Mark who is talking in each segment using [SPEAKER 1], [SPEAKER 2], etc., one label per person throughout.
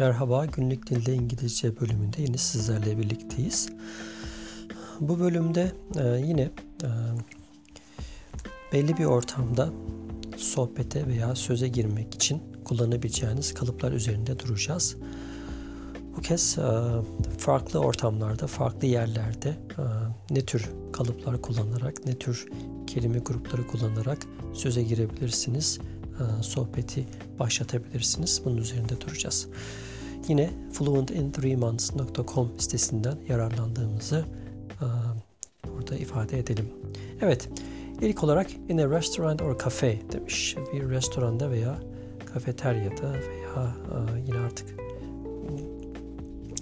[SPEAKER 1] Merhaba, Günlük Dilde İngilizce bölümünde yine sizlerle birlikteyiz. Bu bölümde e, yine e, belli bir ortamda sohbete veya söze girmek için kullanabileceğiniz kalıplar üzerinde duracağız. Bu kez e, farklı ortamlarda, farklı yerlerde e, ne tür kalıplar kullanarak, ne tür kelime grupları kullanarak söze girebilirsiniz, sohbeti başlatabilirsiniz. Bunun üzerinde duracağız. Yine fluentin3months.com sitesinden yararlandığımızı e, burada ifade edelim. Evet, ilk olarak in a restaurant or cafe demiş. Bir restoranda veya kafeteryada veya e, yine artık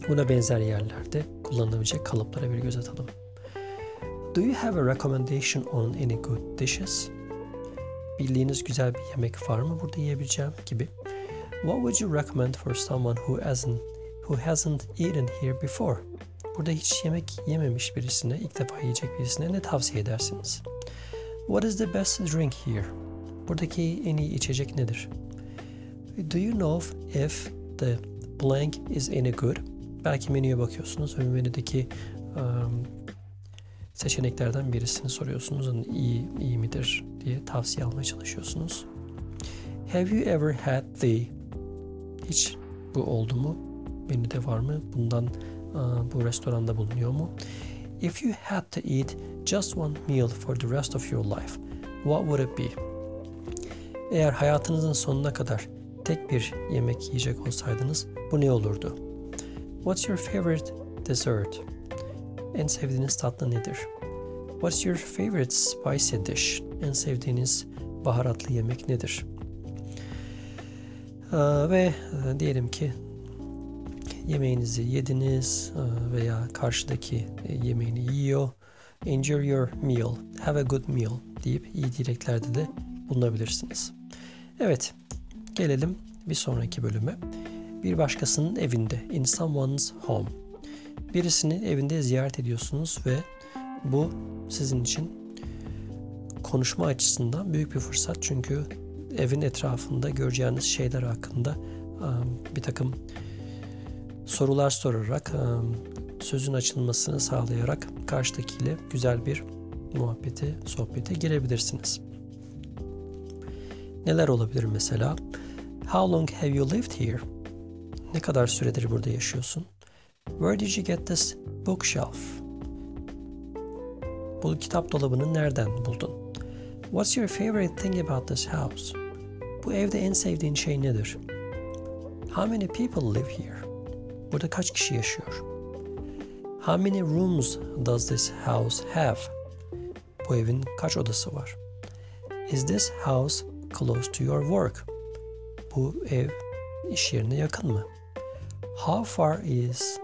[SPEAKER 1] buna benzer yerlerde kullanılabilecek kalıplara bir göz atalım. Do you have a recommendation on any good dishes? Bildiğiniz güzel bir yemek var mı burada yiyebileceğim gibi. What would you recommend for someone who hasn't who hasn't eaten here before? Burada hiç yemek yememiş birisine, ilk defa yiyecek birisine ne tavsiye edersiniz? What is the best drink here? Buradaki en iyi içecek nedir? Do you know if the blank is any good? Belki menüye bakıyorsunuz ve menüdeki um, seçeneklerden birisini soruyorsunuz. Yani iyi, iyi midir diye tavsiye almaya çalışıyorsunuz. Have you ever had the hiç bu oldu mu? Menüde var mı? Bundan bu restoranda bulunuyor mu? If you had to eat just one meal for the rest of your life, what would it be? Eğer hayatınızın sonuna kadar tek bir yemek yiyecek olsaydınız bu ne olurdu? What's your favorite dessert? En sevdiğiniz tatlı nedir? What's your favorite spicy dish? En sevdiğiniz baharatlı yemek nedir? Ee, ve e, diyelim ki yemeğinizi yediniz e, veya karşıdaki e, yemeğini yiyor. Enjoy your meal, have a good meal deyip iyi dileklerde de bulunabilirsiniz. Evet, gelelim bir sonraki bölüme. Bir başkasının evinde, in someone's home. Birisini evinde ziyaret ediyorsunuz ve bu sizin için konuşma açısından büyük bir fırsat. Çünkü evin etrafında göreceğiniz şeyler hakkında bir takım sorular sorarak sözün açılmasını sağlayarak karşıdakiyle güzel bir muhabbete, sohbete girebilirsiniz. Neler olabilir mesela? How long have you lived here? Ne kadar süredir burada yaşıyorsun? Where did you get this bookshelf? Bu kitap dolabını nereden buldun? What's your favorite thing about this house? Bu evde en sevdiğin şey nedir? How many people live here? Burada kaç kişi yaşıyor? How many rooms does this house have? Bu evin kaç odası var? Is this house close to your work? Bu ev iş yerine yakın mı? How far is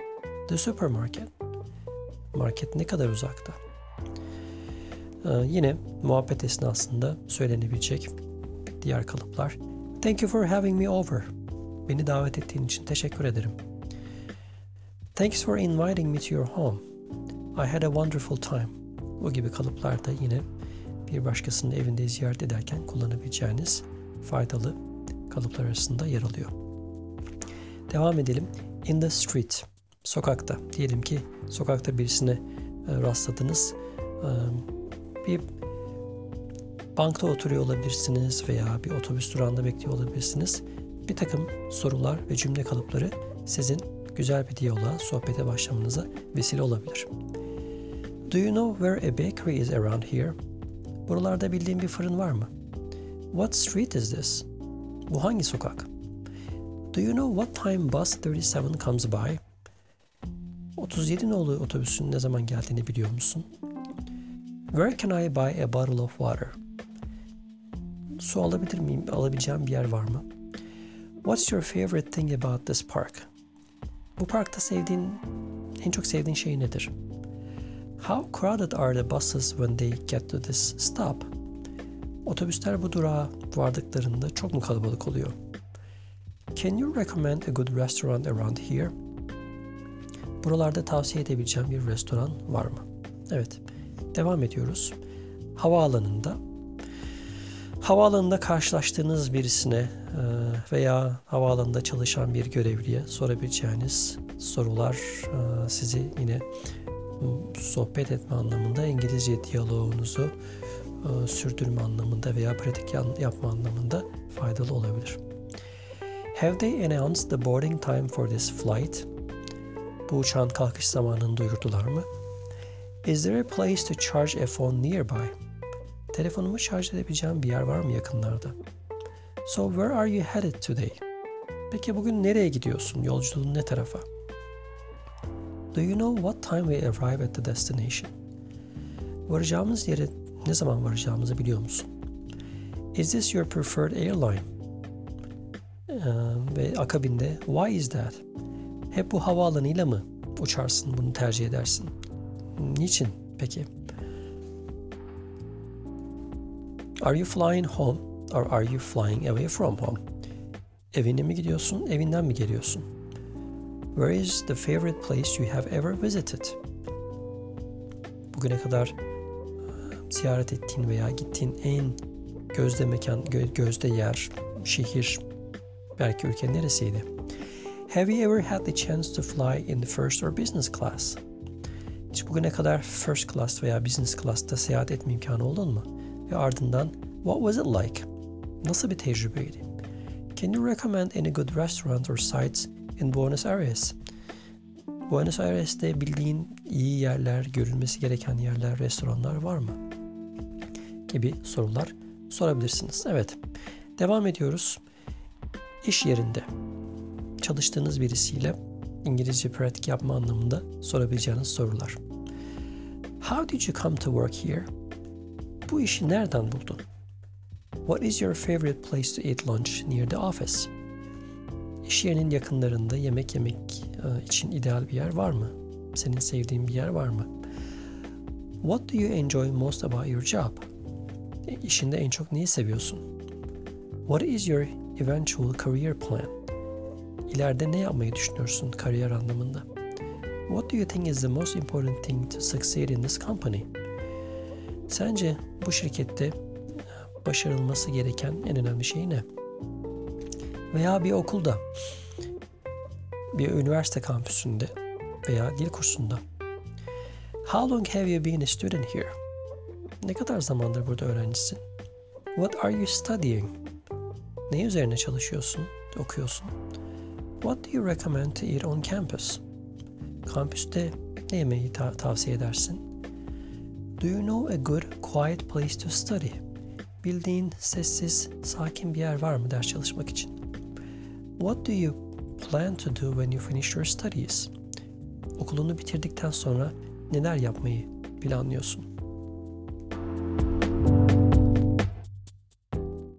[SPEAKER 1] the supermarket? Market ne kadar uzakta? Ee, yine muhabbet esnasında söylenebilecek diğer kalıplar. Thank you for having me over. Beni davet ettiğin için teşekkür ederim. Thanks for inviting me to your home. I had a wonderful time. Bu gibi kalıplar da yine bir başkasının evinde ziyaret ederken kullanabileceğiniz faydalı kalıplar arasında yer alıyor. Devam edelim. In the street. Sokakta. Diyelim ki sokakta birisine e, rastladınız. E, bir bankta oturuyor olabilirsiniz veya bir otobüs durağında bekliyor olabilirsiniz. Bir takım sorular ve cümle kalıpları sizin güzel bir diyaloğa, sohbete başlamanıza vesile olabilir. Do you know where a bakery is around here? Buralarda bildiğin bir fırın var mı? What street is this? Bu hangi sokak? Do you know what time bus 37 comes by? 37 nolu otobüsün ne zaman geldiğini biliyor musun? Where can I buy a bottle of water? Su alabilir miyim? Alabileceğim bir yer var mı? What's your favorite thing about this park? Bu parkta sevdiğin, en çok sevdiğin şey nedir? How crowded are the buses when they get to this stop? Otobüsler bu durağa vardıklarında çok mu kalabalık oluyor? Can you recommend a good restaurant around here? Buralarda tavsiye edebileceğim bir restoran var mı? Evet. Devam ediyoruz. Havaalanında Havaalanında karşılaştığınız birisine e, veya havaalanında çalışan bir görevliye sorabileceğiniz sorular e, sizi yine sohbet etme anlamında İngilizce diyaloğunuzu e, sürdürme anlamında veya pratik yapma anlamında faydalı olabilir. Have they announced the boarding time for this flight? Bu uçağın kalkış zamanını duyurdular mı? Is there a place to charge a phone nearby? Telefonumu şarj edebileceğim bir yer var mı yakınlarda? So where are you headed today? Peki bugün nereye gidiyorsun? Yolculuğun ne tarafa? Do you know what time we arrive at the destination? Varacağımız yere ne zaman varacağımızı biliyor musun? Is this your preferred airline? Ee, ve akabinde why is that? Hep bu havaalanıyla mı uçarsın, bunu tercih edersin? Niçin peki? Are you flying home or are you flying away from home? Evine mi gidiyorsun, evinden mi geliyorsun? Where is the favorite place you have ever visited? Bugüne kadar ziyaret ettiğin veya gittiğin en gözde mekan, gözde yer, şehir, belki ülke neresiydi? Have you ever had the chance to fly in the first or business class? Hiç bugüne kadar first class veya business class'ta seyahat etme imkanı oldun mu? Ve ardından what was it like? Nasıl bir tecrübeydi? Can you recommend any good restaurant or sites in Buenos Aires? Buenos Aires'te bildiğin iyi yerler, görülmesi gereken yerler, restoranlar var mı? Gibi sorular sorabilirsiniz. Evet. Devam ediyoruz. İş yerinde çalıştığınız birisiyle İngilizce pratik yapma anlamında sorabileceğiniz sorular. How did you come to work here? Bu işi nereden buldun? What is your favorite place to eat lunch near the office? İş yerinin yakınlarında yemek yemek e, için ideal bir yer var mı? Senin sevdiğin bir yer var mı? What do you enjoy most about your job? E, işinde en çok neyi seviyorsun? What is your eventual career plan? İleride ne yapmayı düşünüyorsun kariyer anlamında? What do you think is the most important thing to succeed in this company? Sence bu şirkette başarılması gereken en önemli şey ne? Veya bir okulda, bir üniversite kampüsünde veya dil kursunda. How long have you been a student here? Ne kadar zamandır burada öğrencisin? What are you studying? Ne üzerine çalışıyorsun, okuyorsun? What do you recommend to eat on campus? Kampüste ne yemeği ta- tavsiye edersin? Do you know a good, quiet place to study? Bildiğin sessiz, sakin bir yer var mı ders çalışmak için? What do you plan to do when you finish your studies? Okulunu bitirdikten sonra neler yapmayı planlıyorsun?